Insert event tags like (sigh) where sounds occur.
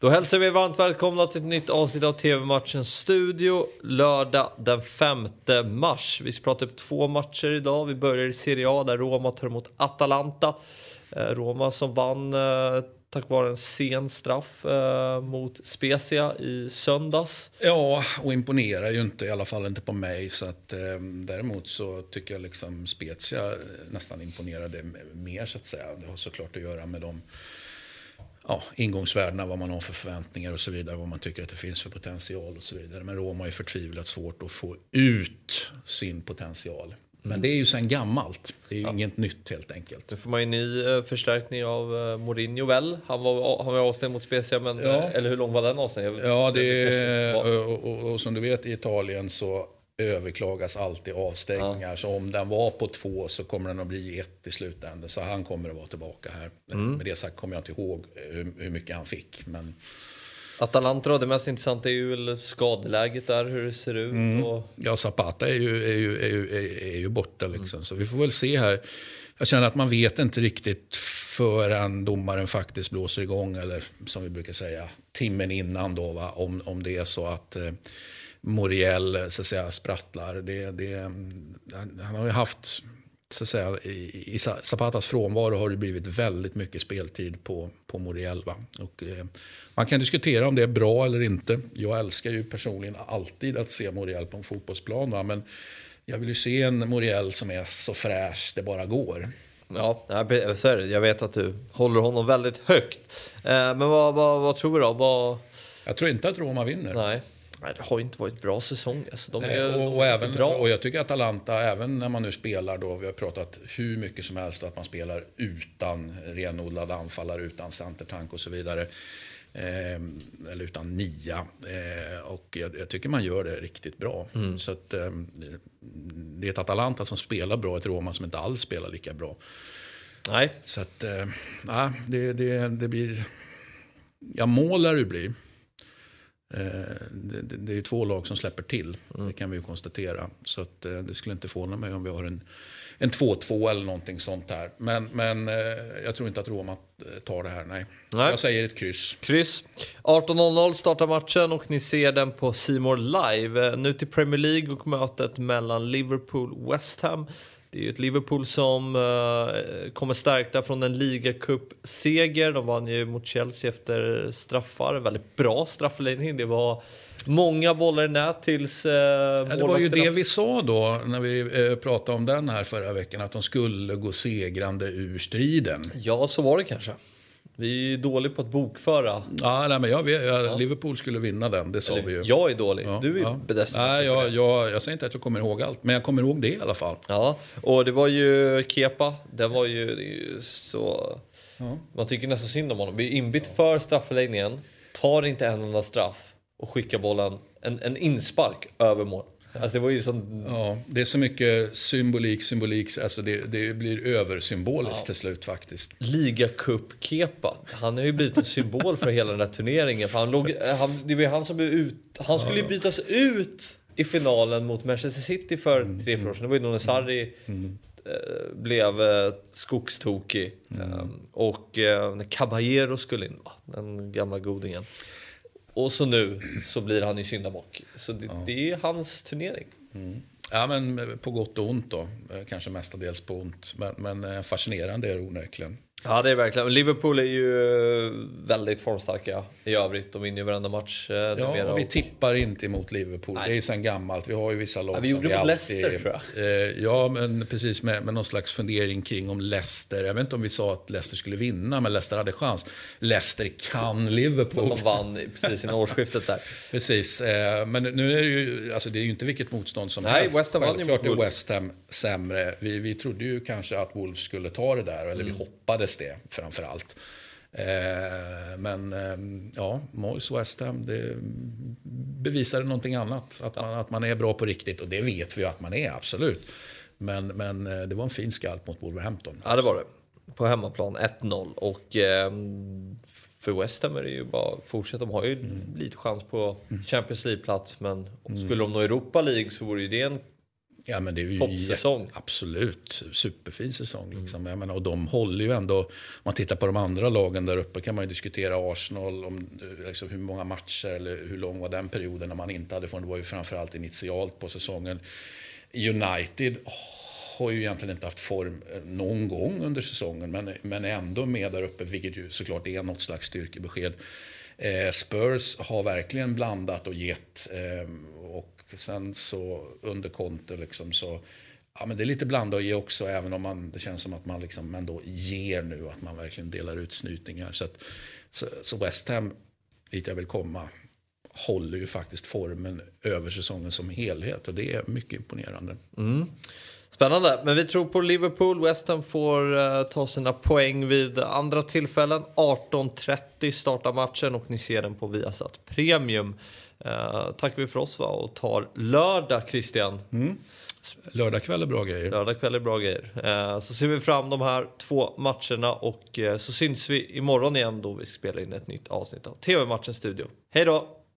Då hälsar vi varmt välkomna till ett nytt avsnitt av TV-matchens studio lördag den 5 mars. Vi ska prata upp två matcher idag. Vi börjar i Serie A där Roma tar emot Atalanta. Eh, Roma som vann eh, tack vare en sen straff eh, mot Spezia i söndags. Ja, och imponerar ju inte, i alla fall inte på mig. Så att, eh, däremot så tycker jag liksom Spezia eh, nästan imponerade mer så att säga. Det har såklart att göra med de ja, ingångsvärdena, vad man har för förväntningar och så vidare. Vad man tycker att det finns för potential och så vidare. Men Roma har ju förtvivlat svårt att få ut sin potential. Men mm. det är ju sen gammalt. Det är ju ja. inget nytt helt enkelt. Nu får man ju ny eh, förstärkning av eh, Mourinho väl? Han var, han var avstängd mot Spezia, men, ja. Eh, eller hur lång var den avstängningen? Ja, det, är, och, och, och, som du vet i Italien så överklagas alltid avstängningar. Ja. Så om den var på två så kommer den att bli ett i slutändan. Så han kommer att vara tillbaka här. Mm. Med det sagt kommer jag inte ihåg hur, hur mycket han fick. Men... Atalanta då, det mest intressanta är ju väl skadeläget där, hur det ser ut. Mm. Och... Ja, Zapata är ju, är ju, är ju, är, är ju borta liksom. Mm. Så vi får väl se här. Jag känner att man vet inte riktigt förrän domaren faktiskt blåser igång. Eller som vi brukar säga, timmen innan då. Va? Om, om det är så att eh, Moriel så att säga, sprattlar. Det, det, han har ju haft, så att säga, i, i Zapatas frånvaro har det blivit väldigt mycket speltid på, på Moriel. Va? Och, eh, man kan diskutera om det är bra eller inte. Jag älskar ju personligen alltid att se Moriel på en fotbollsplan. Va? Men jag vill ju se en Moriel som är så fräsch det bara går. Ja, så är det. Jag vet att du håller honom väldigt högt. Eh, men vad, vad, vad tror du då? Vad... Jag tror inte att Roma vinner. Nej. Nej, det har inte varit bra säsong. Alltså, de är, och, och, även, bra. och jag tycker att Atalanta, även när man nu spelar då, vi har pratat hur mycket som helst att man spelar utan renodlade anfallare, utan centertank och så vidare. Eh, eller utan nia. Eh, och jag, jag, tycker man gör det riktigt bra. Mm. Så att, eh, det är ett Atalanta som spelar bra, ett Roma som inte alls spelar lika bra. Nej. Så att, eh, det, det, det blir... Ja, mål lär det bli. Eh, det, det, är ju två lag som släpper till, mm. det kan vi ju konstatera. Så att, eh, det skulle inte förvåna mig om vi har en, en 2-2 eller någonting sånt här. Men, men eh, jag tror inte att Roma tar det här, nej. nej. Jag säger ett kryss. Kryss. 18.00 startar matchen och ni ser den på Simor live. Nu till Premier League och mötet mellan Liverpool West Ham. Det är ju ett Liverpool som uh, kommer stärkta från en ligacup-seger. De vann ju mot Chelsea efter straffar. Väldigt bra straffläggning. Det var många bollar i nät tills uh, ja, Det var ju det vi sa då när vi uh, pratade om den här förra veckan. Att de skulle gå segrande ur striden. Ja, så var det kanske. Vi är dåliga på att bokföra. Ja, nej, men jag, jag, ja. Liverpool skulle vinna den, det sa Eller, vi ju. Jag är dålig, ja, du är ja. bäst. Nej, jag, jag, jag säger inte att jag kommer ihåg allt, men jag kommer ihåg det i alla fall. Ja, och det var ju Kepa, det var ju, det ju så... Ja. Man tycker nästan synd om honom. Vi är inbytt för strafförläggningen, tar inte en enda straff och skickar bollen, en, en inspark över mål. Alltså det var ju sån... Ja, det är så mycket symbolik, symbolik. Alltså det, det blir översymboliskt ja. till slut faktiskt. Ligacup-kepa. Han har ju blivit en symbol för hela den där turneringen. För han låg, han, det var ju han som blev ut... Han skulle ju ja. bytas ut i finalen mot Manchester City för mm. tre, fyra år sedan. Det var ju när Sarri mm. Eh, blev eh, skogstokig. Mm. Um, och uh, Caballero skulle in, va? den gamla godingen. Och så nu så blir han ju syndabock. Så det, ja. det är hans turnering. Mm. Ja, men på gott och ont då. Kanske mestadels på ont. Men, men fascinerande är det onekligen. Ja det är verkligen. Liverpool är ju väldigt formstarka i övrigt. De vinner ju varenda match. Eh, ja, och vi tippar inte emot Liverpool. Nej. Det är ju sen gammalt. Vi har ju vissa lag ja, vi gjorde det mot Leicester tror jag. Eh, ja, men precis med, med någon slags fundering kring om Leicester. Jag vet inte om vi sa att Leicester skulle vinna, men Leicester hade chans. Leicester kan Liverpool. De vann precis innan årsskiftet där. (laughs) precis. Eh, men nu är det ju, alltså det är ju inte vilket motstånd som Nej, helst. West Ham Wolves. är West Ham sämre. Vi, vi trodde ju kanske att Wolves skulle ta det där, eller mm. vi hoppades hoppades det framför allt. Eh, men eh, ja, Moyes West Ham, det bevisade någonting annat. Att man, att man är bra på riktigt och det vet vi ju att man är, absolut. Men, men eh, det var en fin skalp mot Wolverhampton. Ja, det var det. På hemmaplan 1-0 och eh, för West Ham är det ju bara att fortsätta. De har ju mm. lite chans på Champions League-plats men mm. skulle de nå Europa League så vore ju det en Ja, men det är ju Toppsäsong. Absolut, superfin säsong. Liksom. Jag menar, och de håller ju ändå, om man tittar på de andra lagen där uppe kan man ju diskutera Arsenal, om liksom, hur många matcher eller hur lång var den perioden när man inte hade form. Det var ju framförallt initialt på säsongen. United har ju egentligen inte haft form eh, någon gång under säsongen men, men är ändå med där uppe, vilket ju såklart är något slags styrkebesked. Eh, Spurs har verkligen blandat och gett. Eh, och sen så under Conte liksom så Ja, men det är lite blanda att ge också, även om man, det känns som att man liksom ändå ger nu, att man verkligen delar ut snytingar. Så, att, så, så West Ham, dit jag vill komma, håller ju faktiskt formen över säsongen som helhet och det är mycket imponerande. Mm. Spännande, men vi tror på Liverpool. West Ham får uh, ta sina poäng vid andra tillfällen. 18.30 startar matchen och ni ser den på Viasat Premium. Uh, tackar vi för oss va? och tar lördag Christian. Mm. Lördag kväll är bra grejer. Lördag kväll är bra grejer. Uh, så ser vi fram de här två matcherna och så syns vi imorgon igen då vi spelar in ett nytt avsnitt av TV-matchens studio. Hej då!